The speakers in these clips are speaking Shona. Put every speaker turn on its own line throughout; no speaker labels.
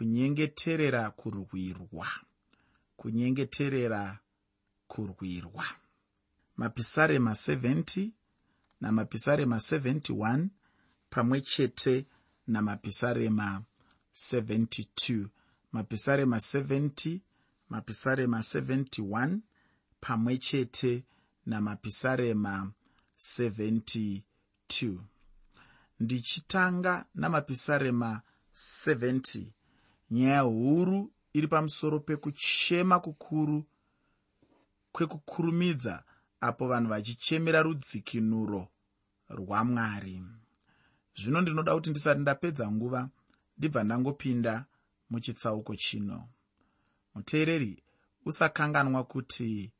kunyengeterera kurwirwa. Kunyengeterera kurwirwa. Mapisarema 70 namapisarema 71 pamwe chete namapisarema 72 mapisarema 70 mapisarema 71 pamwe chete namapisarema 72 ndichitanga namapisarema 70 nyaya huru iri pamusoro pekuchema kukuru kwekukurumidza apo vanhu vachichemera rudzikinuro rwamwari. Zvino ndinoda kuti ndisati ndapedza nguva ndibva ndangopinda muchitsauko chino. Muteereri usakanganwa kuti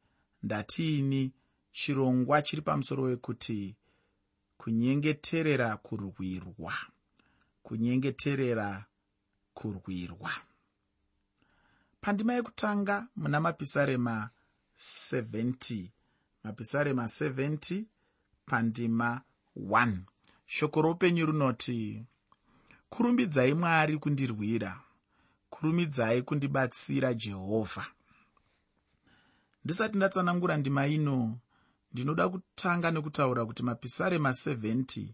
ndatiini chirongwa chiri pamusoro wekuti kunyengeterera kurwirwa kunyengeterera kurwirwa. Pandima yekutanga muna mapisarema 70 mapisarema 70 pandima 1 shoko roupenyu runoti kurumbidzai mwari kundirwira kurumidzai kundibatsira jehovha. Ndisati ndatsanangura ndima ino ndinoda kutanga nekutaura kuti mapisarema 70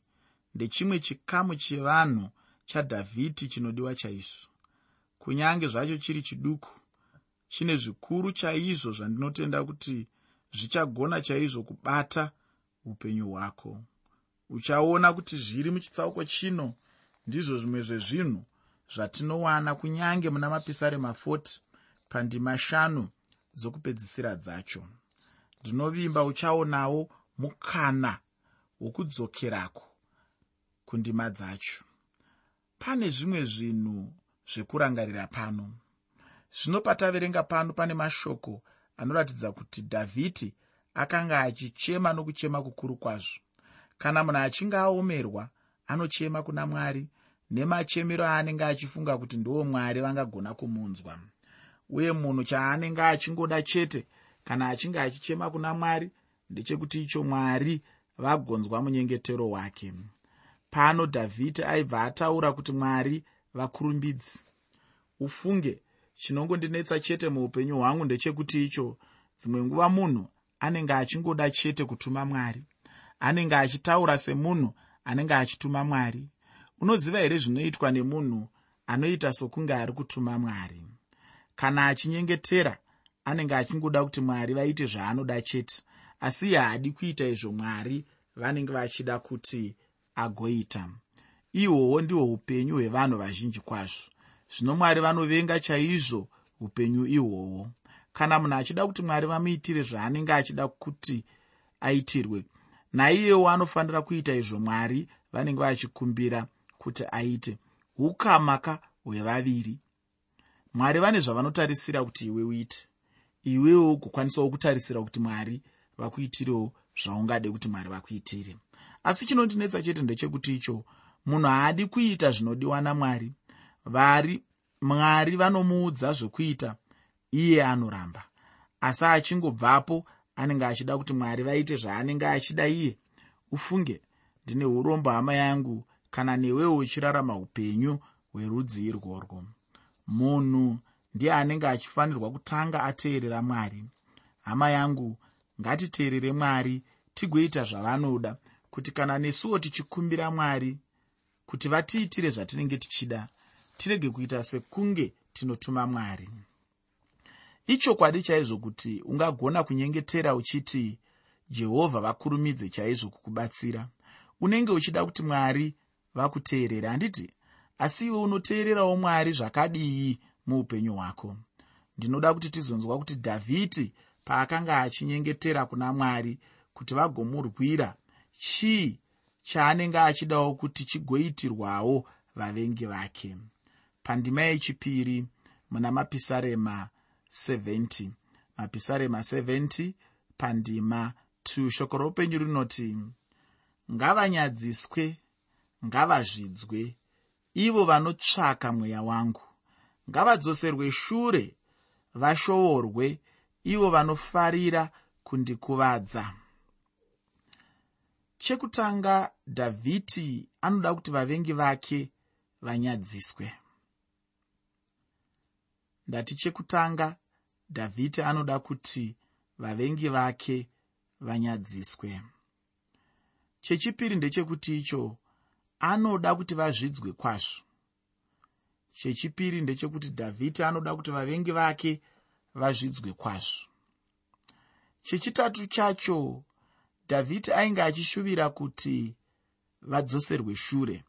ndechimwe chikamu chevanhu chadhavhidhi chinodiwa chaizvo. Kunyange zvacho chiri chiduku chine zvikuru chaizvo zvandinotenda kuti zvichagona chaizvo kubata upenyu hwako. Uchaona kuti zviri muchitsauko chino ndizvo zvimwe zvezvinhu zvatinowana kunyange muna mapisarema 40 pandima shanu dzokupedzisira dzacho. Ndinovimba uchaonawo mukana wokudzokerako kundima dzacho pane zvimwe zvinhu zvekurangarira pano. Zvino pataverenga pano pane mashoko anoratidza kuti dhavhidhi akanga achichema nokuchema kukuru kwazvo. Kana munhu achinge aomerwa anochema kuna mwari nemachemero aanenge achifunga kuti ndiwo mwari vangagona kumunzwa. Uye munhu chaanenge achingoda chete kana achinge achichema kuna mwari ndechekuti icho mwari vagonzwa munyengetero wake pano dhavhidhi aibva ataura kuti mwari vakurumbidzi ufunge. Chinongondinetsa chete muupenyu hwangu ndechekuti icho dzimwe nguva munhu anenge achingoda chete kutuma mwari anenge achitaura semunhu anenge achituma mwari. Unoziva here zvinoitwa nemunhu anoita sokunge ari kutuma mwari? Kana achinyengetera anenge achingoda kuti mwari vaite zvaanoda chete. Asi iye haadi kuita izvo mwari vanenge vachida kuti agoita. Ihwohwo ndihwo upenyu hwevanhu vazhinji kwazvo. Zvino mwari vanovenga chaizvo upenyu ihwohwo. Kana munhu achida kuti mwari vamuitire zvaanenge achida kuti aitirwe naiyewo anofanira kuita izvo mwari vanenge vachikumbira kuti aite. Ukamaka hwevaviri. Mwari vane zvavanotarisira kuti iwe uite. Iwewo ugokwanisawo kutarisira kuti mwari vakuitirewo zvaungade kuti mwari vakuitire asi chinondinetsa chete ndechekuti icho munhu haadi kuita zvinodiwa namwari. Vari mwari vanomuudza zvokuita iye anoramba. Asi achingobvapo anenge achida kuti mwari vaite zvaanenge achida iye ufunge ndine urombo hama yangu kana newewo uchirarama upenyu hwerudzi irworwo. Munhu ndiye anenge achifanirwa kutanga ateerera mwari. Hama yangu ngatiteerere mwari tigoita zvavanoda kuti kana nesuwo tichikumbira mwari kuti vatiitire zvatinenge tichida tirege kuita sekunge tinotuma mwari. Ichokwadi chaizvo kuti ungagona kunyengetera uchiti jehovha vakurumidze chaizvo kukubatsira. Unenge uchida kuti mwari vakuteerere handiti asi iwe unoteererawo mwari zvakadii muupenyu hwako? Ndinoda kuti tizonzwa kuti dhavhidhi paakanga achinyengetera kuna mwari kuti vagomurwira chii chaanenge achidawo kuti chigoitirwawo vavengi vake? Pandima yechipiri muna mapisarema 70 mapisarema 70 pandima 2 shoko roupenyu rinoti ngavanyadziswe ngavazvidzwe. Ivo vanotsvaka mweya wangu ngavadzoserwe shure vashoorwe ivo vanofarira kundikuvadza chekutanga dhavhidhi anoda kuti vavengi vake vanyadziswe. Ndati chekutanga dhavhidhi anoda kuti vavengi vake vanyadziswe. Chechipiri ndechekuti icho anoda kuti vazvidzwe kwazvo. Chechipiri ndechekuti dhavhidhi anoda kuti vavengi vake vazvidzwe kwazvo. Chechitatu chacho dhavhidhi ainge achishuvira kuti vadzoserwe shure.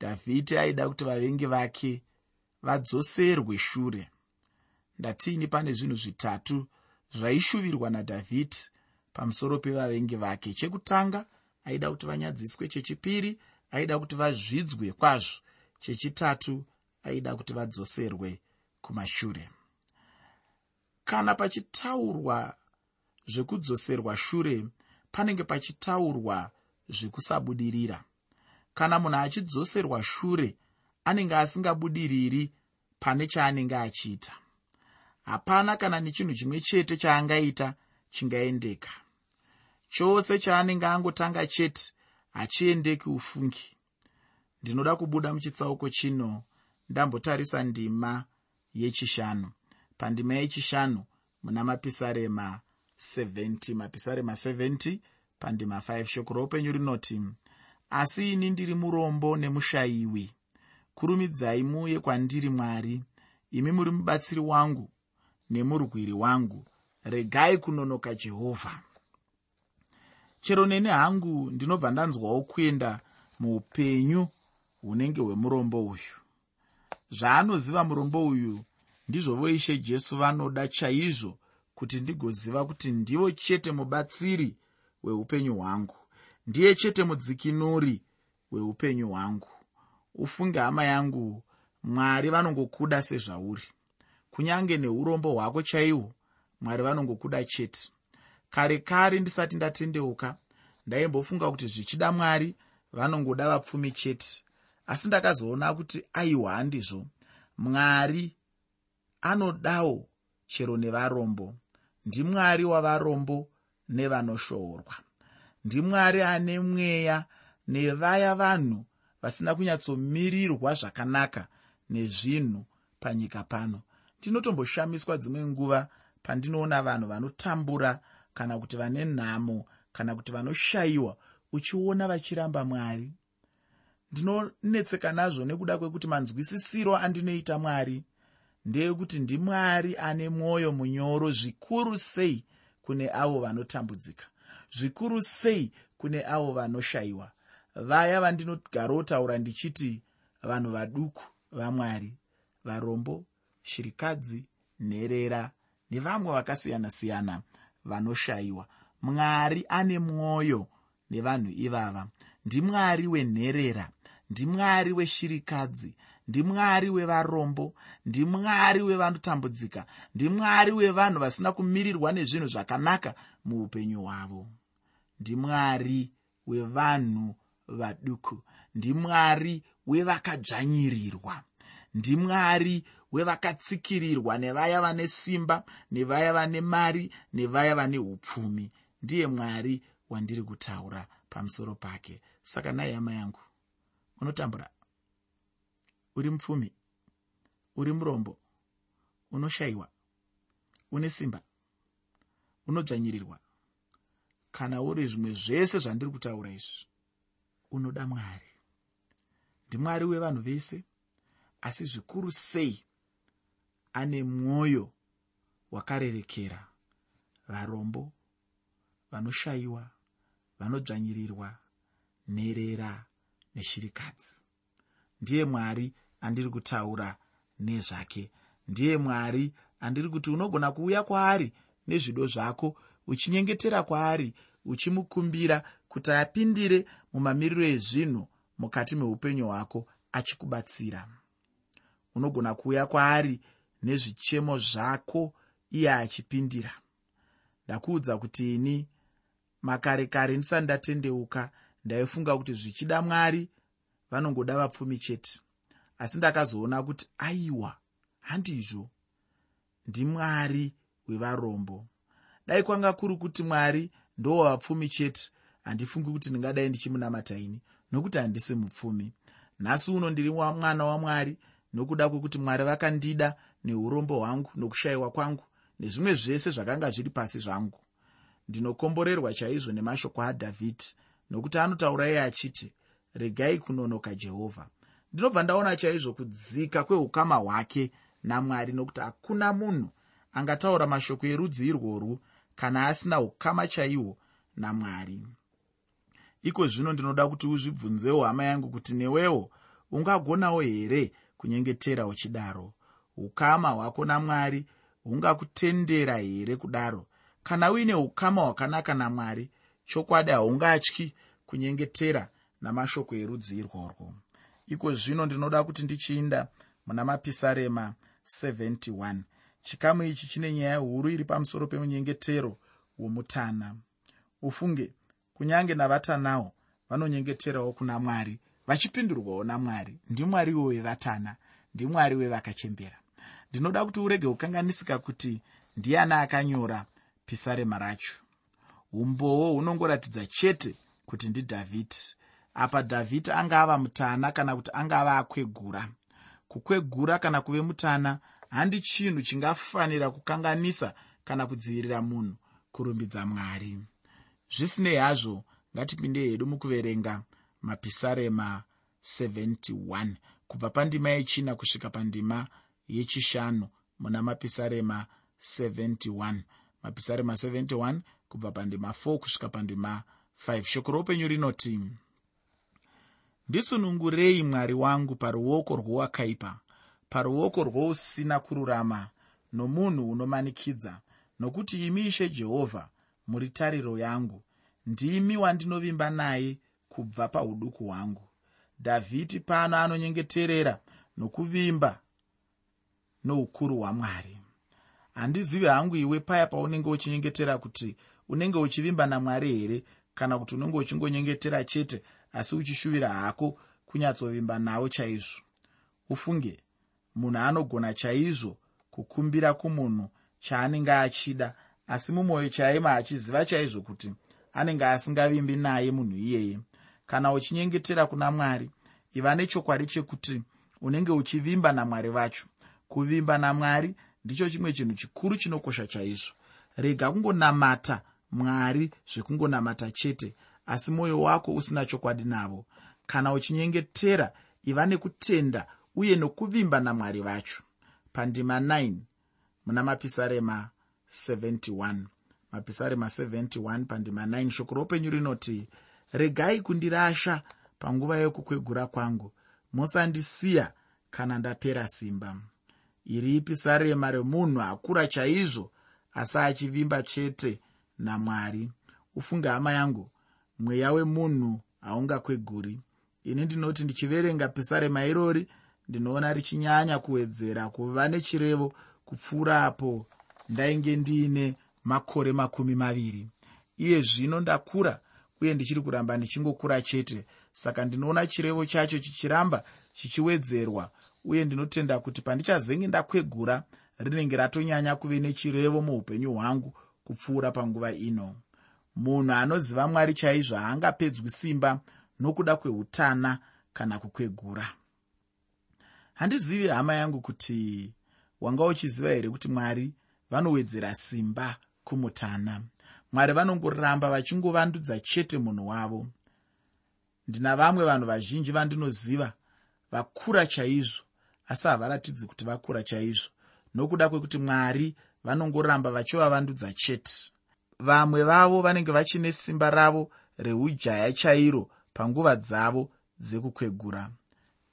Dhavhidhi aida kuti vavengi vake vadzoserwe shure. Ndatiini pane zvinhu zvitatu zvaishuvirwa nadhavhidhi pamusoro pevavengi vake. Chekutanga aida kuti vanyadziswe. Chechipiri aida kuti vazvidzwe kwazvo. Chechitatu aida kuti vadzoserwe kumashure. Kana pachitaurwa zvekudzoserwa shure panenge pachitaurwa zvekusabudirira. Kana munhu achidzoserwa shure anenge asingabudiriri pane chaanenge achiita. Hapana kana nechinhu chimwe chete chaangaita chingaendeka. Chose chaanenge angotanga chete hachiendeki ufungi. Ndinoda kubuda muchitsauko chino ndambotarisa ndima yechishanu. Pandima yechishanu muna mapisarema 70 mapisarema 70 pandima 5 shoko roupenyu rinoti asi ini ndiri murombo nemushayiwi. Kurumidzai muuye kwandiri mwari. Imi muri mubatsiri wangu nemurwiri wangu. Regai kunonoka jehovha. Chero neni hangu ndinobva ndanzwawo kuenda muupenyu hunenge hwemurombo uyu. Zvaanoziva murombo uyu ndizvovo ishe jesu vanoda chaizvo kuti ndigoziva kuti ndivo chete mubatsiri hweupenyu hwangu. Ndiye chete mudzikinuri hweupenyu hwangu. Ufunge hama yangu mwari vanongokuda sezvauri. Kunyange neurombo hwako chaihwo mwari vanongokuda chete. Kare kare ndisati ndatendeuka ndaimbofunga kuti zvichida mwari vanongoda vapfumi chete. Asi ndakazoona kuti aiwa handizvo. Mwari anodawo chero nevarombo ndimwari wavarombo nevanoshoorwa ndimwari ane mweya nevaya vanhu vasina kunyatsomirirwa zvakanaka nezvinhu panyika pano. Ndinotomboshamiswa dzimwe nguva pandinoona vanhu vanotambura kana kuti vane nhamo kana kuti vanoshayiwa uchiona vachiramba mwari. Ndinonetseka nazvo nekuda kwekuti manzwisisiro andinoita mwari ndeyekuti ndimwari ane mwoyo munyoro zvikuru sei kune avo vanotambudzika zvikuru sei kune avo vanoshayiwa. Vaya vandinogarotaura ndichiti vanhu vaduku vamwari varombo shirikadzi nherera nevamwe vakasiyana-siyana vanoshayiwa. Mwari ane mwoyo nevanhu ivava. Ndimwari wenherera ndimwari weshirikadzi ndimwari wevarombo ndimwari wevanotambudzika ndimwari wevanhu vasina kumirirwa nezvinhu zvakanaka muupenyu hwavo. Ndimwari wevanhu vaduku ndimwari wevakadzvanyirirwa ndimwari wevakatsikirirwa nevaya vane simba nevaya vane mari nevaya vane upfumi. Ndiye mwari wandiri kutaura pamusoro pake. Saka nai hama yangu unotambura uri mupfumi uri murombo unoshayiwa une simba unodzvanyirirwa. Kana uri zvimwe zvese zvandiri kutaura izvi unoda mwari. Ndimwari wevanhu vese asi zvikuru sei ane mwoyo wakarerekera varombo vanoshayiwa vanodzvanyirirwa nherera neshirikadzi. Ndiye mwari andiri kutaura nezvake. Ndiye mwari andiri kuti unogona kuuya kwaari nezvido zvako uchinyengetera kwaari uchimukumbira kuti apindire mumamiriro ezvinhu mukati meupenyu hwako achikubatsira. Unogona kuuya kwaari nezvichemo zvako iye achipindira. Ndakuudza kuti ini makare kare ndisati ndatendeuka ndaifunga kuti zvichida mwari vanongoda vapfumi chete asi ndakazoona kuti aiwa handizvo. Ndimwari wevarombo. Dai kwanga kuri kuti mwari ndowavapfumi chete handifungi kuti ndingadai ndichimunamataini nokuti handisi mupfumi. Nhasi uno ndiri mwana wamwari nokuda kwekuti mwari vakandida neurombo hwangu nokushayiwa kwangu nezvimwe zvese zvakanga zviri pasi zvangu. Ndinokomborerwa chaizvo nemashoko adhavhidhi nokuti anotaura iye achiti regai kunonoka jehovha ndinobva ndaona chaizvo kudzika kweukama hwake namwari nokuti hakuna munhu angataura mashoko erudzi irworwu kana asina ukama chaihwo namwari. Iko zvino ndinoda kuti uzvibvunzewo hama yangu kuti newewo ungagonawo here kunyengetera uchidaro? Ukama hwako namwari hungakutendera here kudaro? Kana uine ukama hwakanaka namwari chokwadi haungatyi kunyengetera namashoko erudzi irworwo iko zvino ndinoda kuti ndichiinda muna mapisarema 71 chikamu ichi chine nyaya huru iri pamusoro pemunyengetero womutana. Ufunge kunyange navatanawo vanonyengeterawo kuna mwari vachipindurwawo namwari ndimwariwo wevatana ndimwari wevakachembera. Ndinoda kuti urege kukanganisika kuti ndiani akanyora pisarema racho. Umbowo hunongoratidza chete kuti ndidhavhidhi apa dhavhidhi anga ava mutana kana kuti anga ava akwegura. Kukwegura kana kuve mutana handi chinhu chingafanira kukanganisa kana kudzivirira munhu kurumbidza mwari. Zvisinei hazvo ngatipinde hedu mukuverenga mapisarema 71 kubva pandima yechina kusvika pandima yechishanu muna mapisarema 71 mapisarema 71 kubva pandima 4 kusvika pandima 5 shoko roupenyu rinoti ndisunungurei mwari wangu paruoko rwowakaipa paruoko rwousina kururama nomunhu unomanikidza nokuti imi ishe jehovha muri tariro yangu ndimi wandinovimba naye kubva pauduku hwangu. Dhavhidhi pano anonyengeterera nokuvimba noukuru hwamwari. Handizivi hangu iwe paya paunenge uchinyengetera kuti unenge uchivimba namwari here kana kuti unenge uchingonyengetera chete asi uchishuvira hako kunyatsovimba nawo chaizvo. Ufunge munhu anogona chaizvo kukumbira kumunhu chaanenge achida asi mumwoyo chaima achiziva chaizvo kuti anenge asingavimbi naye munhu iyeye. Kana uchinyengetera kuna mwari iva nechokwadi chekuti unenge uchivimba namwari vacho. Kuvimba namwari ndicho chimwe chinhu chikuru chinokosha chaizvo. Rega kungonamata mwari zvekungonamata chete asi mwoyo wako usina chokwadi navo. Kana uchinyengetera iva nekutenda uye nokuvimba namwari vacho. Pandima 9 muna mapisarema 71 mapisarema 71 pandima 9 shoko roupenyu rinoti regai kundirasha panguva yokukwegura kwangu. Musandisiya kana ndapera simba. Iri pisarema remunhu akura chaizvo asi achivimba chete namwari? Ufunge hama yangu mweya wemunhu haungakweguri ini ndinoti ndichiverenga pisarema irori ndinoona richinyanya kuwedzera kuva nechirevo kupfuura apo ndainge ndiine makore makumi maviri. Iye zvino ndakura uye ndichiri kuramba ndichingokura chete. Saka ndinoona chirevo chacho chichiramba chichiwedzerwa uye ndinotenda kuti pandichazenge ndakwegura rinenge ratonyanya kuve nechirevo muupenyu hwangu kupfuura panguva ino munhu anoziva mwari chaizvo haangapedzwi simba nokuda kweutana kana kukwegura. Handizivi hama yangu kuti wanga uchiziva here kuti mwari vanowedzera simba kumutana? Mwari vanongoramba vachingovandudza chete munhu wavo. Ndina vamwe vanhu vazhinji vandinoziva vakura chaizvo asi havaratidzi kuti vakura chaizvo nokuda kwekuti mwari vanongoramba vachivavandudza chete vamwe vavo vanenge vachine simba ravo reujaya chairo panguva dzavo dzekukwegura.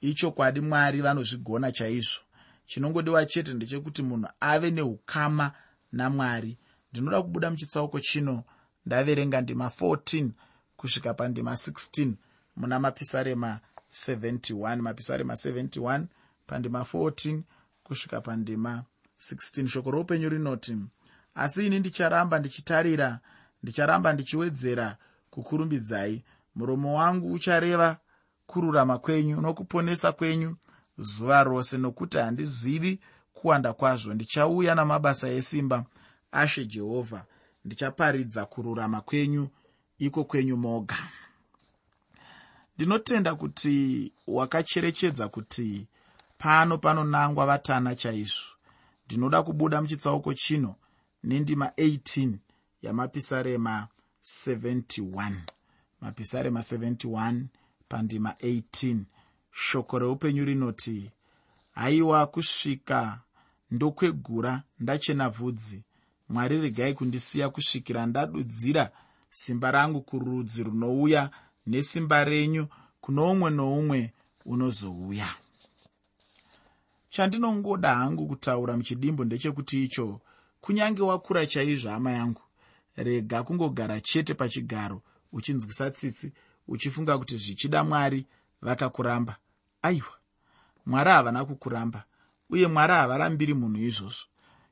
Ichokwadi mwari vanozvigona chaizvo. Chinongodiwa chete ndechekuti munhu ave neukama namwari. Ndinoda kubuda muchitsauko chino. Ndaverenga ndima 14 kusvika pandima 16 muna mapisarema 71 mapisarema 71 pandima 14 kusvika pandima 16 shoko roupenyu rinoti asi ini ndicharamba ndichitarira ndicharamba ndichiwedzera kukurumbidzai. Muromo wangu uchareva kururama kwenyu nokuponesa kwenyu zuva rose nokuti handizivi kuwanda kwazvo. Ndichauya namabasa esimba ashe jehovha. Ndichaparidza kururama kwenyu iko kwenyu moga. Ndinotenda kuti wakacherechedza kuti pano panonangwa vatana chaizvo. Ndinoda kubuda muchitsauko chino nendima 18 yamapisarema 71 mapisarema 71 pandima 18 shoko reupenyu rinoti haiwa kusvika ndokwegura ndachena bvudzi mwari regai kundisiya kusvikira ndadudzira simba rangu kurudzi runouya nesimba renyu kuno umwe noumwe unozouya. Chandinongoda hangu kutaura muchidimbo ndechekuti icho kunyange wakura chaizvo hama yangu rega kungogara chete pachigaro uchinzwisa tsitsi uchifunga kuti zvichida mwari vakakuramba. Aiwa mwari havana kukuramba uye mwari havarambiri munhu izvozvo.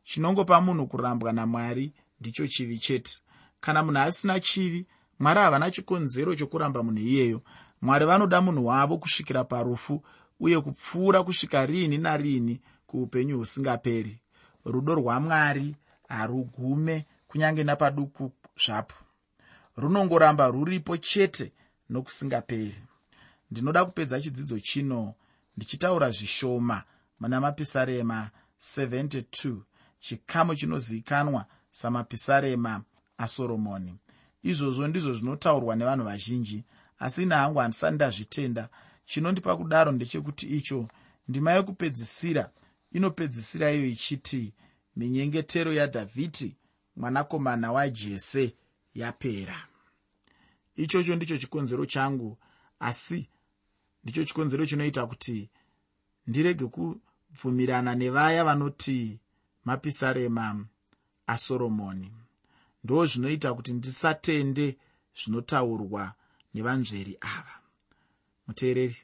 Chinongopa munhu kurambwa namwari ndicho chivi chete. Kana munhu asina chivi mwari havana chikonzero chokuramba munhu iyeyo. Mwari vanoda munhu wavo kusvikira parufu uye kupfuura kusvika riini nariini kuupenyu husingaperi rudo rwamwari harugume kunyange napaduku zvapo. Runongoramba ruripo chete nokusingaperi. Ndinoda kupedza chidzidzo chino ndichitaura zvishoma muna mapisarema 72 chikamu chinozivikanwa samapisarema asoromoni. Izvozvo ndizvo zvinotaurwa nevanhu vazhinji asi ina hangu handisani ndazvitenda. Chinondipa kudaro ndechekuti icho ndima yekupedzisira inopedzisira iyo ichiti minyengetero yadhavhidhi mwanakomana wajese yapera. Ichocho ndicho chikonzero changu asi ndicho chikonzero chinoita kuti ndirege kubvumirana nevaya vanoti mapisarema asoromoni ndo zvinoita kuti ndisatende zvinotaurwa nevanzveri ava. Muteereri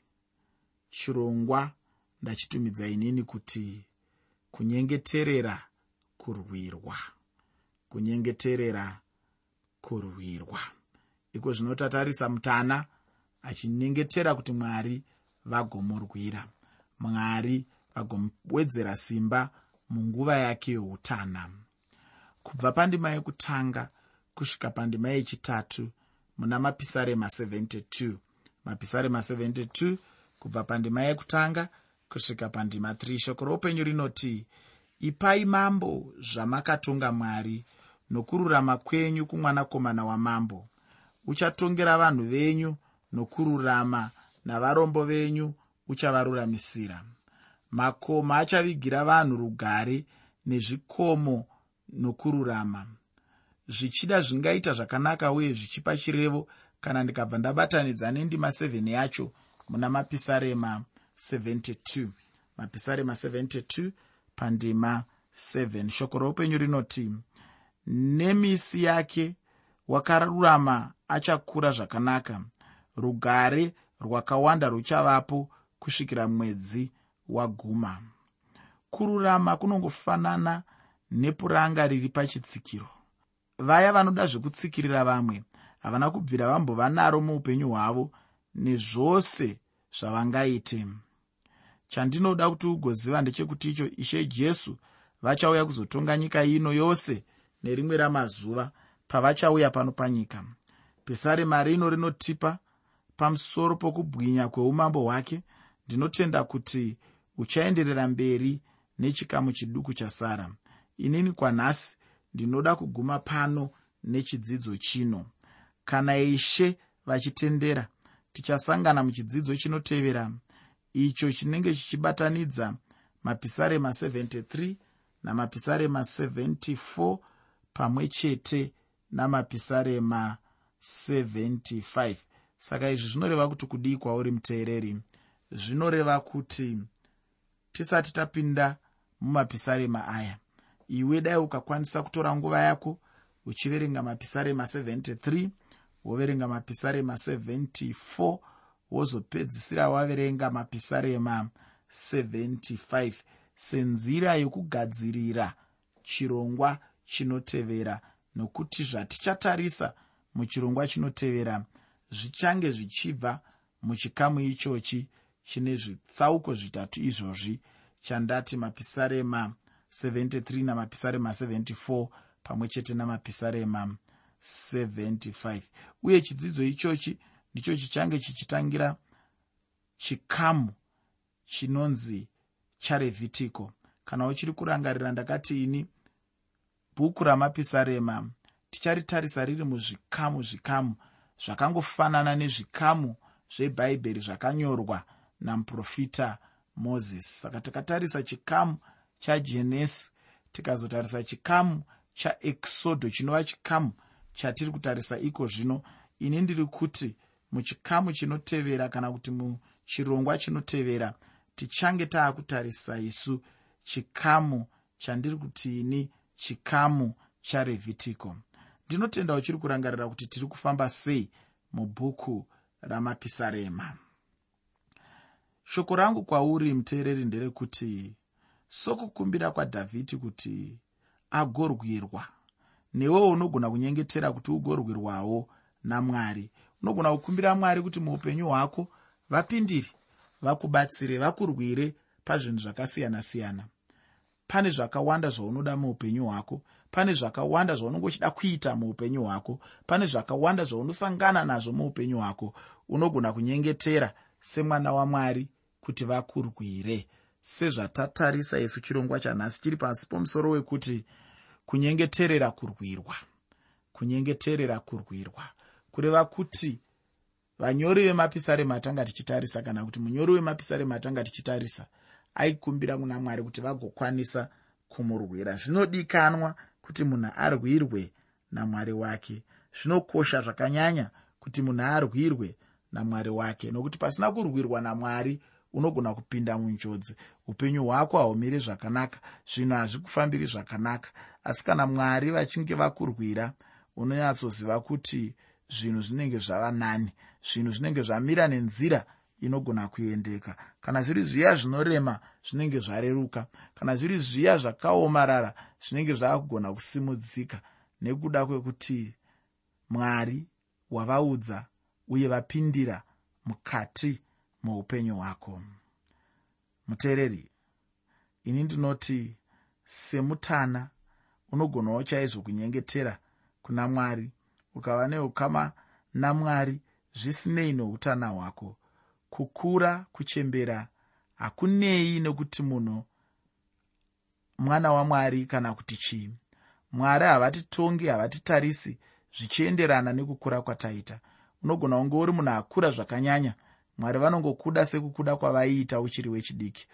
chirongwa ndachitumidza inini kuti kunyengeterera kurwirwa. Kunyengeterera kurwirwa. Iko zvinotatarisa mutana achinyengetera kuti mwari vagomurwira. Mwari vagomwedzera simba munguva yake yeutana kubva pandima yekutanga kusvika pandima yechitatu muna mapisarema 72 mapisarema 72 kubva pandima yekutanga kusvika pandima 3 shoko roupenyu rinoti ipai mambo zvamakatonga mwari nokururama kwenyu kumwanakomana wamambo. Uchatongera vanhu venyu nokururama navarombo venyu uchavaruramisira makomo achavigira vanhu rugare nezvikomo nokururama. Zvichida zvingaita zvakanaka uye zvichipa chirevo kana ndikabva ndabatanidza nendima 7 yacho muna mapisarema 72 mapisarema 72 pandima 7 shoko roupenyu rinoti nemisi yake wakarurama achakura zvakanaka. Rugare rwakawanda ruchavapo kusvikira mwedzi waguma. Kururama kunongofanana nepuranga riri pachitsikiro. Vaya vanoda zvekutsikirira vamwe havana kubvira vambova naro muupenyu hwavo nezvose zvavangaite chandinoda kuti ugoziva ndechekuti icho ishe jesu vachauya kuzotonga nyika ino yose nerimwe ramazuva pavachauya pano panyika. Pisarema rino rinotipa pamusoro pokubwinya kweumambo hwake ndinotenda kuti uchaenderera mberi nechikamu chiduku chasara. Inini kwanhasi ndinoda kuguma pano nechidzidzo chino. Kana ishe vachitendera tichasangana muchidzidzo chinotevera icho chinenge chichibatanidza mapisarema 73 namapisarema 74 pamwe chete namapisarema 75 saka izvi zvinoreva kuti kudii kwauri muteereri? Zvinoreva kuti tisati tapinda mumapisarema aya iwe dai ukakwanisa kutora nguva yako uchiverenga mapisarema 73 woverenga mapisarema 74 wozopedzisira waverenga mapisarema 75 senzira yokugadzirira chirongwa chinotevera nokuti zvatichatarisa muchirongwa chinotevera zvichange zvichibva muchikamu ichochi chine zvitsauko zvitatu izvozvi chandati mapisarema 73 namapisarema 74 pamwe chete namapisarema 75 uye chidzidzo ichochi ndicho chichange chichitangira chikamu chinonzi charevhitiko kana uchiri kurangarira ndakati ini bhuku ramapisarema ticharitarisa riri muzvikamu zvikamu zvakangofanana nezvikamu zvebhaibheri zvakanyorwa namuprofita mozisi saka takatarisa chikamu chajenesi tikazotarisa chikamu chaekisodho chinova chikamu chatiri kutarisa iko zvino ini ndiri kuti muchikamu chinotevera kana kuti muchirongwa chinotevera tichange taakutarisa isu chikamu chandiri kuti ini chikamu charevhitiko ndinotenda uchiri kurangarira kuti tiri kufamba sei mubhuku ramapisarema. Shoko rangu kwauri muteereri nderekuti sokukumbira kwadhavhidhi kuti agorwirwa. Newewo unogona kunyengetera kuti ugorwirwawo namwari unogona kukumbira mwari kuti muupenyu hwako vapindire vakubatsire vakurwire pazvinhu zvakasiyana-siyana. Pane zvakawanda zvaunoda muupenyu hwako pane zvakawanda zvaunenge uchida kuita muupenyu hwako pane zvakawanda zvaunosangana nazvo muupenyu hwako. Unogona kunyengetera semwana wamwari kuti vakurwire sezvatatarisa isu chirongwa chanhasi chiri pasi pomusoro wekuti kunyengeterera kurwirwa kunyengeterera kurwirwa kureva kuti vanyori vemapisarema atanga tichitarisa kana kuti munyori wemapisarema atanga tichitarisa aikumbira kuna mwari kuti vagokwanisa kumurwira. Zvinodikanwa kuti munhu arwirwe namwari wake. Zvinokosha zvakanyanya kuti munhu arwirwe namwari wake nokuti pasina kurwirwa namwari unogona kupinda munjodzi. Upenyu hwako haumiri zvakanaka zvinhu hazvikufambiri zvakanaka. Asi kana mwari vachinge vakurwira unonyatsoziva kuti zvinhu zvinenge zvava nani zvinhu zvinenge zvamira nenzira inogona kuendeka. Kana zviri zviya zvinorema zvinenge zvareruka. Kana zviri zviya zvakaomarara zvinenge zvaakugona kusimudzika nekuda kwekuti mwari wavaudza uye vapindira mukati muupenyu hwako. Muteereri ini ndinoti semutana unogonawo chaizvo kunyengetera kuna mwari ukava neukama namwari zvisinei noutana hwako. Kukura kuchembera hakunei nekuti munhu mwana wamwari kana kuti chii mwari havatitongi havatitarisi zvichienderana nekukura kwataita. Unogona kunge uri munhu akura zvakanyanya. Mwari vanongokuda sekukuda kwavaiita uchiri wechidiki